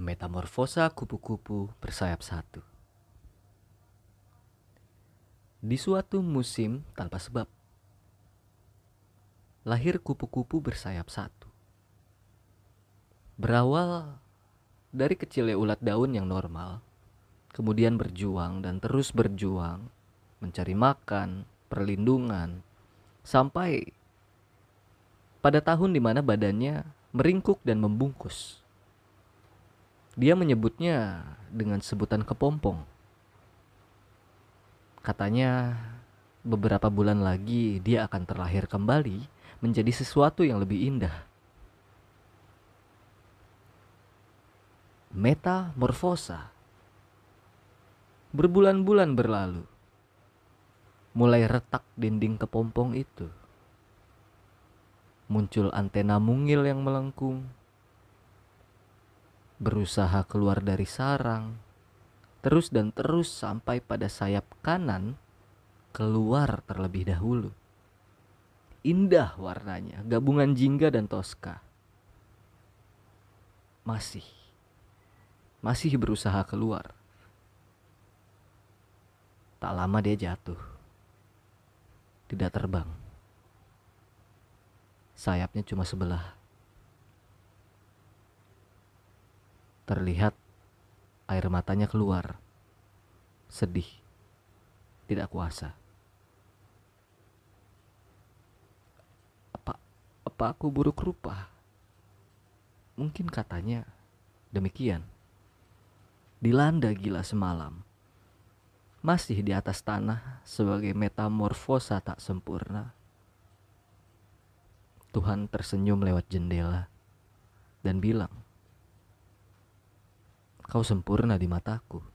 Metamorfosa kupu-kupu bersayap satu. Di suatu musim tanpa sebab, lahir kupu-kupu bersayap satu. Berawal dari kecilnya ulat daun yang normal, kemudian berjuang dan terus berjuang, mencari makan, perlindungan, sampai pada tahun di mana badannya meringkuk dan membungkus. Dia menyebutnya dengan sebutan kepompong. Katanya beberapa bulan lagi dia akan terlahir kembali menjadi sesuatu yang lebih indah. Metamorfosa. Berbulan-bulan berlalu. Mulai retak dinding kepompong itu. Muncul antena mungil yang melengkung. Berusaha keluar dari sarang. Terus dan terus sampai pada sayap kanan keluar terlebih dahulu. Indah warnanya, gabungan jingga dan toska. Masih, masih berusaha keluar. Tak lama dia jatuh. Tidak terbang. Sayapnya cuma sebelah. Terlihat air matanya keluar. Sedih. Tidak kuasa. Apa apa aku buruk rupa? Mungkin katanya demikian. Dilanda gila semalam. Masih di atas tanah sebagai metamorfosa tak sempurna. Tuhan tersenyum lewat jendela dan bilang, "Kau sempurna di mataku."